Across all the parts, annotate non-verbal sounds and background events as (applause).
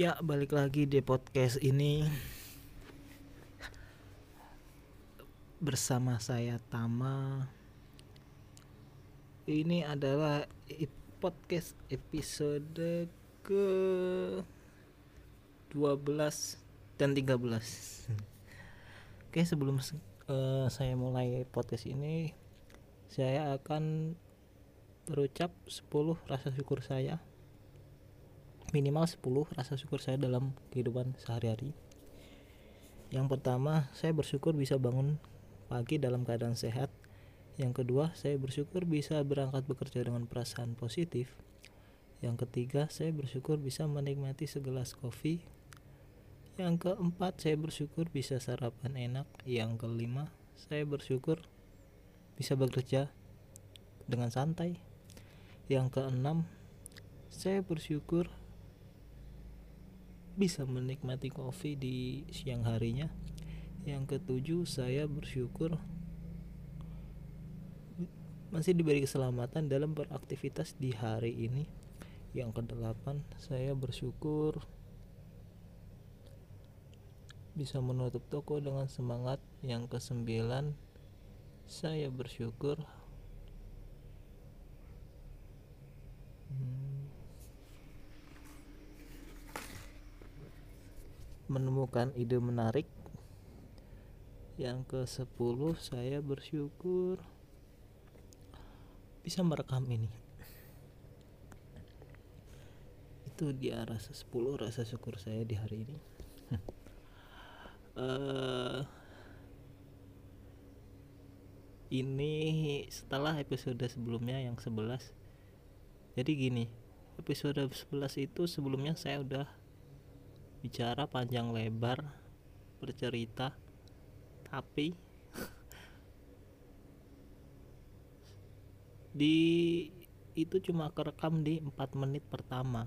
Ya, balik lagi di podcast ini bersama saya Tama. Ini adalah podcast episode ke 12 dan 13. Oke, sebelum se- eh, saya mulai podcast ini saya akan berucap 10 rasa syukur saya minimal 10 rasa syukur saya dalam kehidupan sehari-hari. Yang pertama saya bersyukur bisa bangun pagi dalam keadaan sehat. Yang kedua saya bersyukur bisa berangkat bekerja dengan perasaan positif. Yang ketiga saya bersyukur bisa menikmati segelas kopi. Yang keempat saya bersyukur bisa sarapan enak. Yang kelima saya bersyukur bisa bekerja dengan santai. Yang keenam saya bersyukur bisa menikmati kopi di siang harinya. Yang ketujuh, saya bersyukur masih diberi keselamatan dalam beraktivitas di hari ini. Yang kedelapan, saya bersyukur bisa menutup toko dengan semangat. Yang kesembilan, saya bersyukur menemukan ide menarik. Yang ke 10 saya bersyukur bisa merekam ini. Itu dia rasa 10 rasa syukur saya di hari ini. Eh, ini setelah episode sebelumnya yang 11 jadi gini episode 11 itu sebelumnya saya udah bicara panjang lebar bercerita tapi (laughs) di itu cuma kerekam di 4 menit pertama.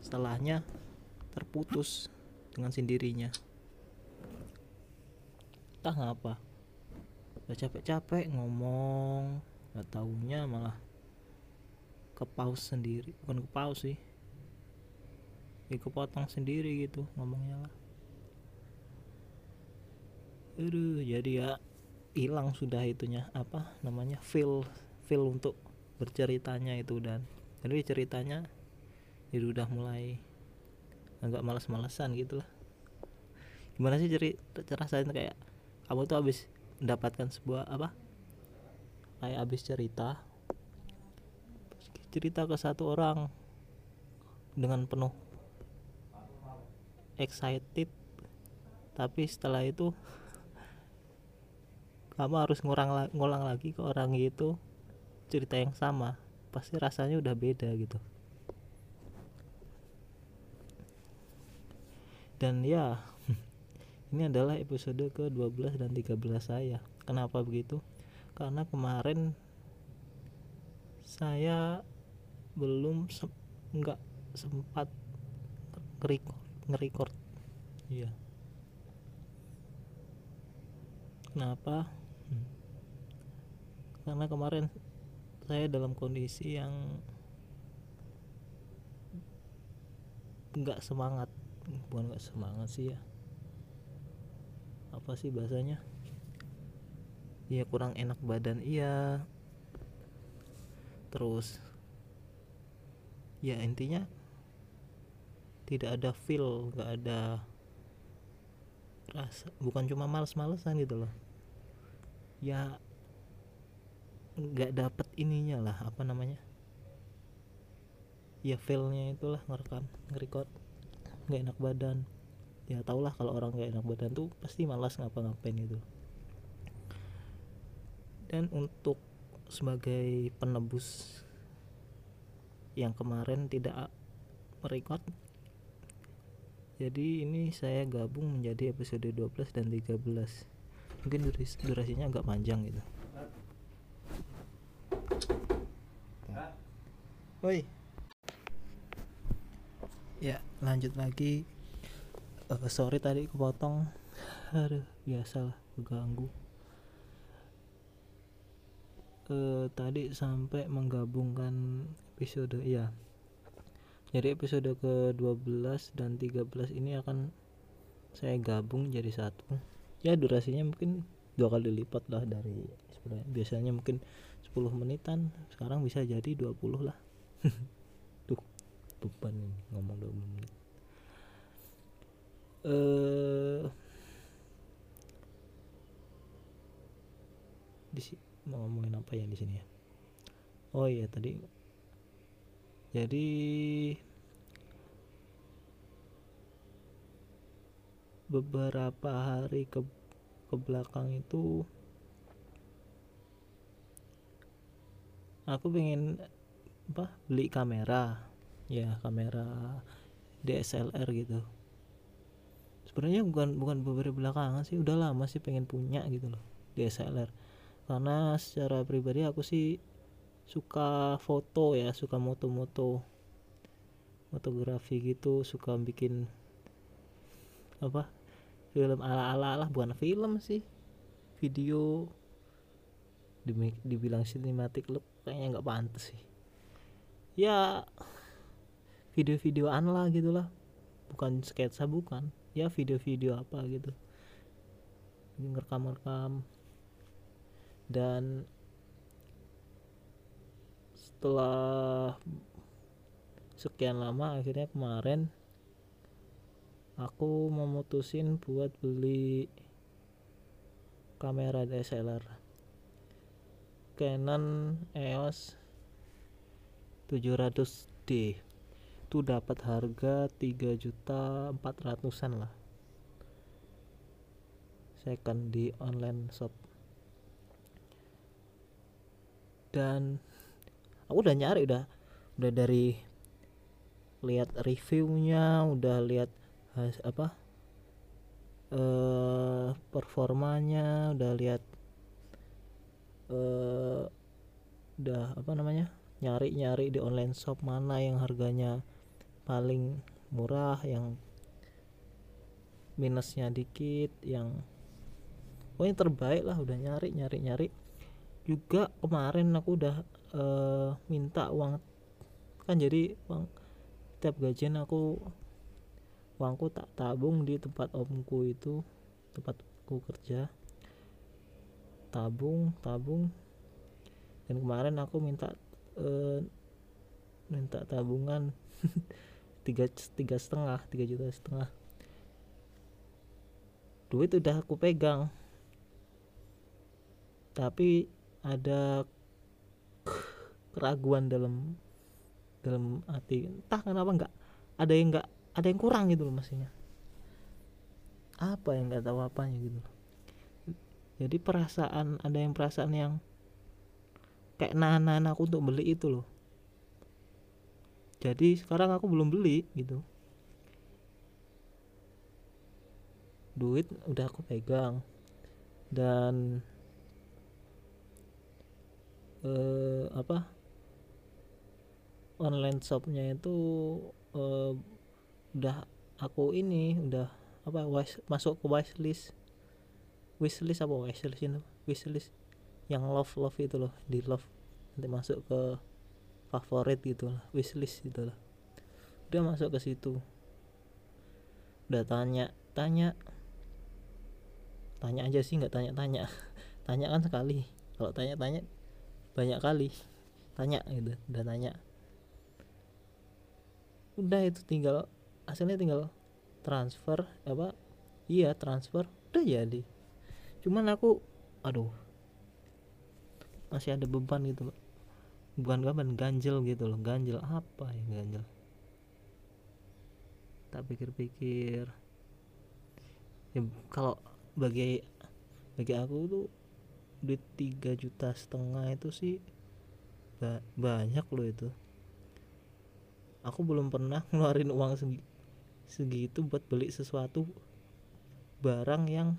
Setelahnya terputus dengan sendirinya. Entah ngapa udah capek-capek ngomong nggak taunya malah ke pause sendiri. Bukan ke pause sih ya kepotong sendiri gitu ngomongnya lah. Aduh jadi ya hilang sudah itunya apa namanya feel feel untuk berceritanya itu dan jadi ceritanya jadi udah mulai agak malas-malesan gitu lah. Gimana sih ceri rasain kayak kamu tuh habis mendapatkan sebuah apa? Kayak habis cerita cerita ke satu orang dengan penuh excited tapi setelah itu kamu harus ngurang la- ngulang lagi ke orang itu cerita yang sama pasti rasanya udah beda gitu. Dan ya (laughs) ini adalah episode ke 12 dan 13 saya. Kenapa begitu? Karena kemarin saya belum nggak sempat nge-record nge-record. Iya. Kenapa? Hmm. karena kemarin saya dalam kondisi yang nggak semangat. Bukan nggak semangat sih ya. Apa sih bahasanya? Ya kurang enak badan. Iya. Terus ya intinya tidak ada feel nggak ada rasa bukan cuma males-malesan gitu loh. Ya nggak dapet ininya lah apa namanya? Ya feelnya itulah ngerekam ngerecord nggak enak badan. Ya tau lah kalau orang nggak enak badan tuh pasti malas ngapa-ngapain itu dan untuk sebagai penebus yang kemarin tidak merekod jadi ini saya gabung menjadi episode 12 dan 13 mungkin durasinya agak panjang gitu. Woi. Ya lanjut lagi. Eh, sorry tadi kepotong. Aduh biasalah keganggu. Eh tadi sampai menggabungkan episode ya jadi episode ke 12 dan 13 ini akan saya gabung jadi satu. Ya durasinya mungkin dua kali lipat lah dari sebenarnya. Biasanya mungkin 10 menitan sekarang bisa jadi 20 lah. (laughs) Tuh beban ini ngomong 20 menit. Eh di mau ngomongin apa ya di sini ya? Oh iya tadi jadi beberapa hari ke ke belakang itu aku pengen apa beli kamera. Ya kamera DSLR gitu. Sebenarnya bukan bukan beberapa belakangan sih udah lama sih pengen punya gitu loh DSLR karena secara pribadi aku sih suka foto ya suka moto-moto fotografi gitu suka bikin apa film ala-ala lah bukan film sih video. Dibilang cinematic look kayaknya nggak pantas sih. Ya video-videoan lah gitulah bukan sketsa bukan. Ya video-video apa gitu. Ngerekam-rekam dan setelah sekian lama akhirnya kemarin aku memutusin buat beli kamera DSLR Canon EOS 700D itu dapat harga 3 juta 400an lah. Second di online shop. Dan aku udah nyari udah udah dari lihat reviewnya udah lihat has- apa eh performanya udah lihat eh udah apa namanya nyari-nyari di online shop mana yang harganya paling murah yang minusnya dikit yang pokoknya terbaik lah udah nyari nyari nyari. Juga kemarin aku udah eh, minta uang. Kan jadi uang tiap gajian aku uangku tak tabung di tempat omku itu tempatku kerja. Tabung tabung. Dan kemarin aku minta eh, minta tabungan (laughs) tiga tiga setengah tiga juta setengah. Duit udah aku pegang. Tapi ada keraguan dalam dalam hati. Entah kenapa nggak ada yang nggak ada yang kurang gitu loh maksudnya apa yang nggak tahu apanya gitu jadi perasaan ada yang perasaan yang kayak nahan-nahan aku untuk beli itu loh. Jadi sekarang aku belum beli gitu. Duit udah aku pegang. Dan eh, apa online shopnya itu eh, udah aku ini udah apa wise, masuk ke wishlist. Wishlist apa? Wishlist itu wishlist yang love love itu loh di love. Nanti masuk ke favorit gitu lah wishlist gitu lah. Udah masuk ke situ. Udah tanya tanya. Tanya aja sih nggak tanya tanya (laughs) tanya kan sekali. Kalau tanya tanya banyak kali. Tanya gitu udah tanya udah itu tinggal hasilnya tinggal transfer apa? Iya transfer udah jadi. Cuman aku aduh masih ada beban gitu bukan beban ganjel gitu loh. Ganjel apa ya ganjel? Tak pikir-pikir. Ya kalau bagi bagi aku tuh duit tiga juta setengah itu sih ba- banyak loh itu aku belum pernah (laughs) ngeluarin uang segi, segitu buat beli sesuatu barang yang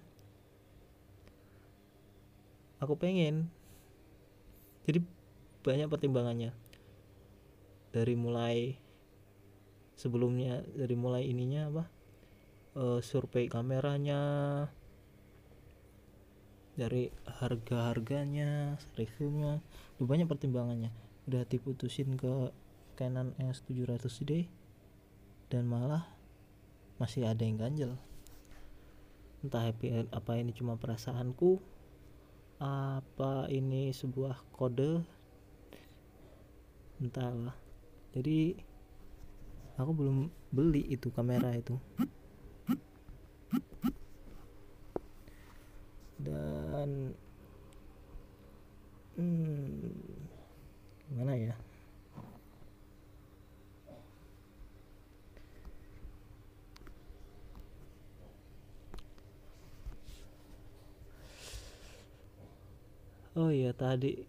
aku pengen. Jadi banyak pertimbangannya. Dari mulai sebelumnya dari mulai ininya apa eh, survei kameranya dari harga harganya reviewnya banyak pertimbangannya. Udah diputusin ke Canon S700D dan malah masih ada yang ganjel. Entah happy apa ini cuma perasaanku apa ini sebuah kode entahlah. Jadi aku belum beli itu kamera itu. Dan hmm, gimana ya oh iya tadi.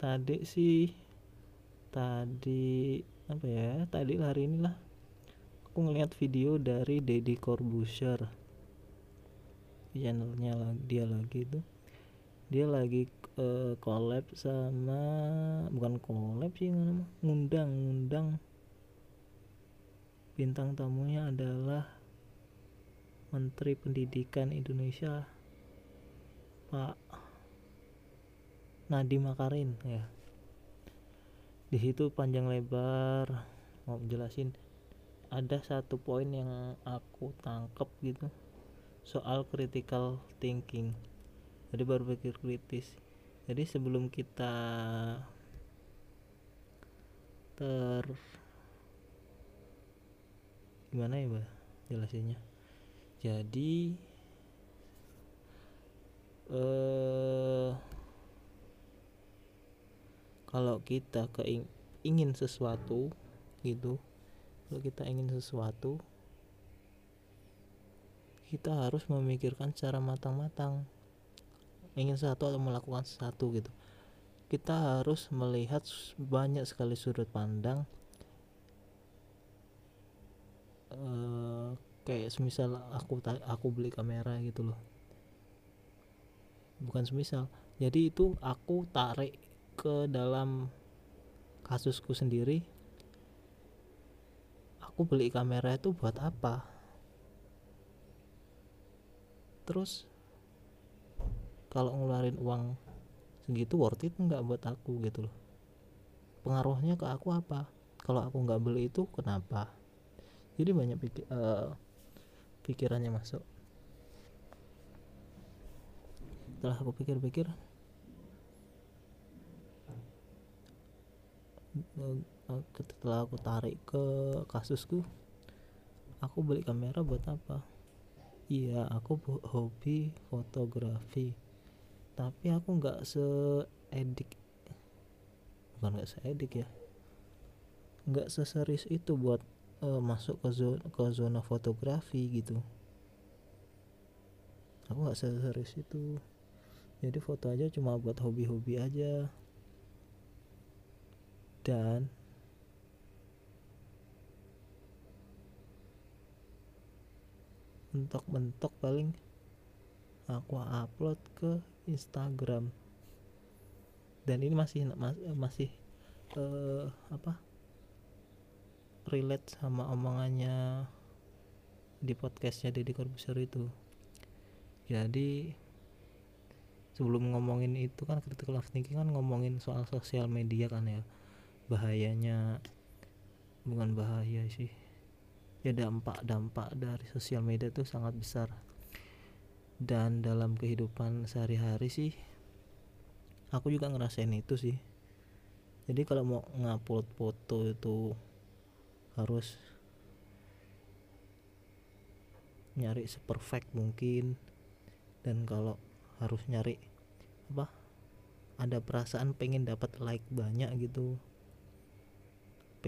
Tadi sih tadi apa ya tadi hari inilah. Aku ngeliat video dari Deddy Corbuzier. Channelnya dia lagi tuh. Dia lagi uh, collab sama bukan collab sih ngundang ngundang. Bintang tamunya adalah Menteri Pendidikan Indonesia Pak Nadiem Makarin ya. Di situ panjang lebar mau jelasin ada satu poin yang aku tangkep gitu soal critical thinking. Jadi baru pikir kritis. Jadi sebelum kita ter gimana ya mbak jelasinnya? Jadi eh kalau kita keing ingin sesuatu gitu. Kalau kita ingin sesuatu kita harus memikirkan secara matang-matang. Ingin sesuatu atau melakukan sesuatu gitu. Kita harus melihat banyak sekali sudut pandang. Uh, kayak semisal aku aku beli kamera gitu loh. Bukan semisal. Jadi itu aku tarik ke dalam kasusku sendiri aku beli kamera itu buat apa? Terus kalau ngeluarin uang segitu worth it nggak buat aku gitu loh? Pengaruhnya ke aku apa? Kalau aku nggak beli itu kenapa? Jadi banyak pikir, uh, pikirannya masuk. Setelah aku pikir-pikir setelah aku tarik ke kasusku aku beli kamera buat apa? Iya aku hobi fotografi. Tapi aku nggak seedik bukan nggak seedik ya nggak seserius itu buat uh, masuk ke zona, ke zona fotografi gitu. Aku nggak seserius itu. Jadi foto aja cuma buat hobi-hobi aja dan mentok-mentok paling aku upload ke Instagram. Dan ini masih masih uh, apa? Relate sama omongannya di podcastnya Deddy Corbuzier itu. Jadi sebelum ngomongin itu kan critical thinking kan ngomongin soal sosial media kan ya bahayanya. Bukan bahaya sih. Ya dampak-dampak dari sosial media itu sangat besar. Dan dalam kehidupan sehari-hari sih aku juga ngerasain itu sih. Jadi kalau mau ngupload foto itu harus nyari seperfect mungkin. Dan kalau harus nyari apa ada perasaan pengen dapat like banyak gitu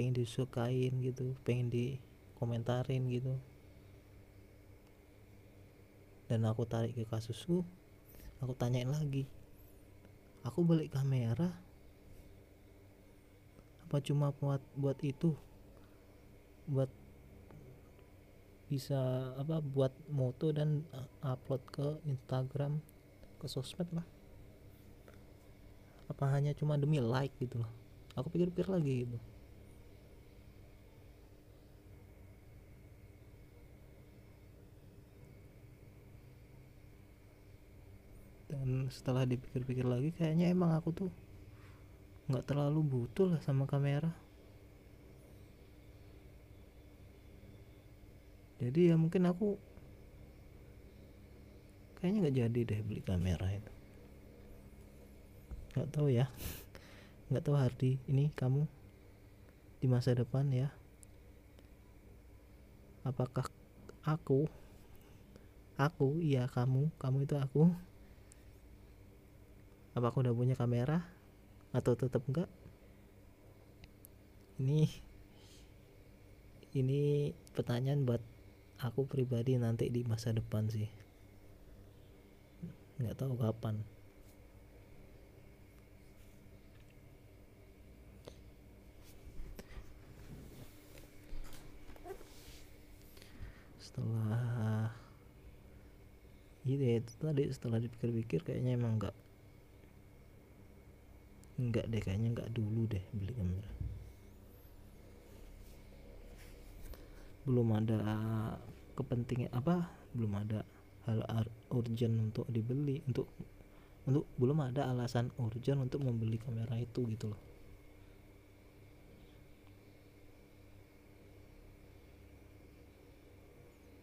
pengen disukain gitu pengen dikomentarin gitu. Dan aku tarik ke kasusku aku tanyain lagi aku beli kamera? Apa cuma buat buat itu? Buat bisa apa buat moto dan upload ke Instagram ke sosmed lah? Apa hanya cuma demi like gitu loh. Aku pikir-pikir lagi gitu dan setelah dipikir-pikir lagi kayaknya emang aku tuh nggak terlalu butuh lah sama kamera. Jadi ya mungkin aku kayaknya nggak jadi deh beli kamera itu. Nggak tahu ya. (laughs) Nggak tahu Hardi ini kamu di masa depan ya. Apakah aku aku iya kamu kamu itu aku apa aku udah punya kamera? Atau tetap enggak? Ini ini pertanyaan buat aku pribadi nanti di masa depan sih. Nggak tahu kapan. Setelah gitu ya itu tadi setelah dipikir-pikir kayaknya emang nggak nggak deh kayaknya nggak dulu deh beli kamera. Belum ada kepentingan apa belum ada hal urgent untuk dibeli untuk untuk belum ada alasan urgent untuk membeli kamera itu gitu loh.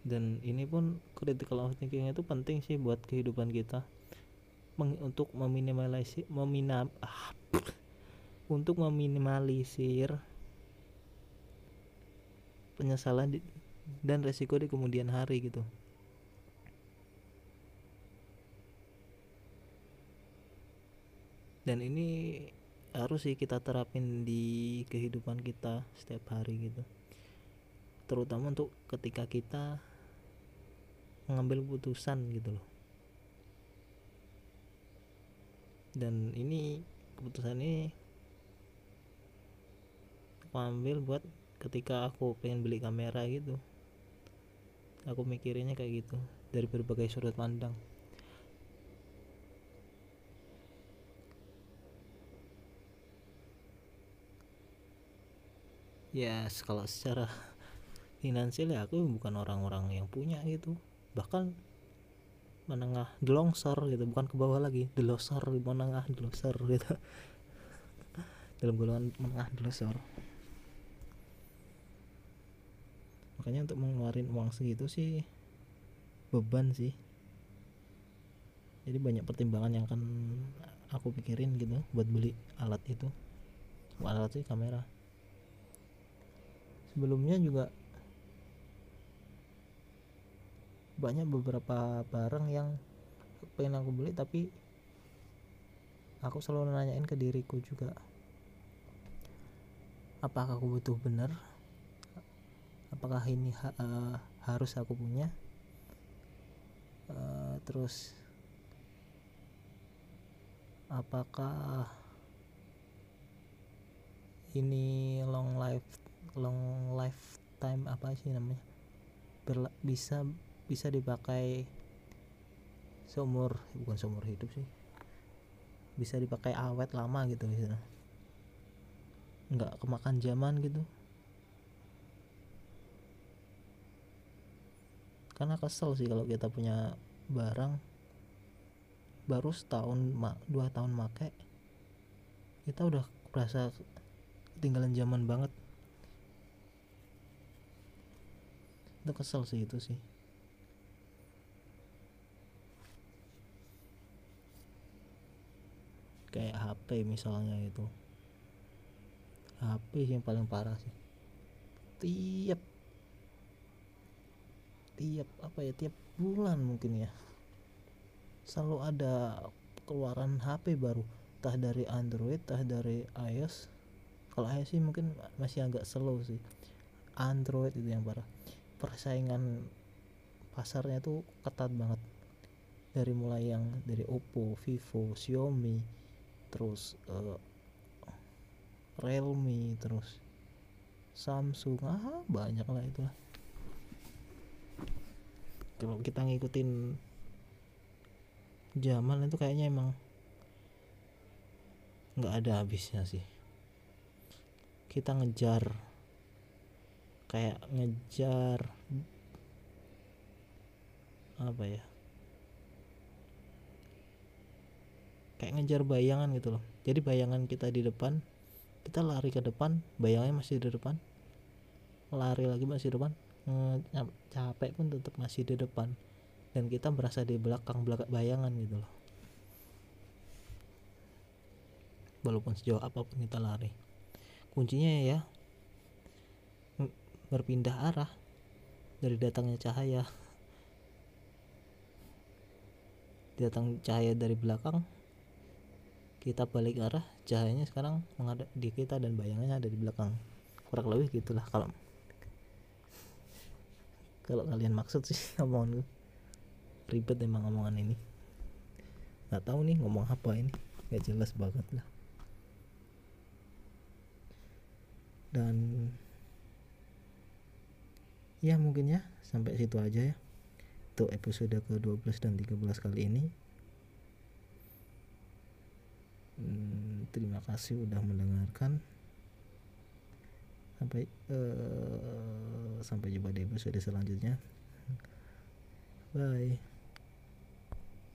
Dan ini pun critical thinking itu penting sih buat kehidupan kita untuk meminimalisir meminam ah, untuk meminimalisir penyesalan di, dan resiko di kemudian hari gitu. Dan ini harus sih kita terapin di kehidupan kita setiap hari gitu. Terutama untuk ketika kita mengambil putusan gitu loh dan ini keputusan ini aku ambil buat ketika aku pengen beli kamera gitu. Aku mikirinnya kayak gitu dari berbagai sudut pandang. Ya kalau secara (laughs) finansial ya aku bukan orang-orang yang punya gitu. Bahkan menengah delongsor gitu bukan ke bawah lagi delosor menengah delosor gitu. (laughs) Dalam golongan menengah delosor makanya untuk mengeluarkan uang segitu sih beban sih. Jadi banyak pertimbangan yang akan aku pikirin gitu buat beli alat itu. Alat sih kamera. Sebelumnya juga banyak beberapa barang yang pengen aku beli tapi aku selalu nanyain ke diriku juga apakah aku butuh bener apakah ini ha uh, harus aku punya? Uh, terus apakah ini long life long lifetime apa sih namanya? Berla bisa bisa dipakai seumur bukan seumur hidup sih. Bisa dipakai awet lama gitu misalnya nggak kemakan zaman gitu. Karena kesel sih kalau kita punya barang baru setahun dua tahun make kita udah merasa ketinggalan zaman banget. Itu kesel sih itu sih kayak HP misalnya itu HP yang paling parah sih. Tiap. Tiap apa ya tiap bulan mungkin ya. Selalu ada keluaran HP baru. Tah dari Android tah dari iOS. Kalau iOS sih mungkin masih agak slow sih. Android itu yang parah. Persaingan pasarnya tuh ketat banget. Dari mulai yang dari Oppo, Vivo, Xiaomi, terus uh, Realme terus Samsung. Ah banyak lah itu kalau kita ngikutin zaman itu kayaknya emang nggak ada habisnya sih. Kita ngejar kayak ngejar apa ya kayak ngejar bayangan gitu loh. Jadi bayangan kita di depan kita lari ke depan bayangannya masih di depan. Lari lagi masih di depan eh, capek pun tetap masih di depan. Dan kita berasa di belakang belakang bayangan gitu loh. Walaupun sejauh apa pun kita lari. Kuncinya ya berpindah arah dari datangnya cahaya. Datang cahaya dari belakang kita balik arah cahayanya sekarang menghadap di kita dan bayangannya ada di belakang. Kurang lebih gitulah kalau kalau kalian maksud sih (laughs) omongan ribet emang omongan ini. Nggak tahu nih ngomong apa ini. Nggak jelas banget lah. Dan ya mungkin ya sampai situ aja ya. Untuk episode ke-12 dan 13 kali ini hmm, terima kasih udah mendengarkan. Sampai uh, sampai jumpa di episode selanjutnya. Bye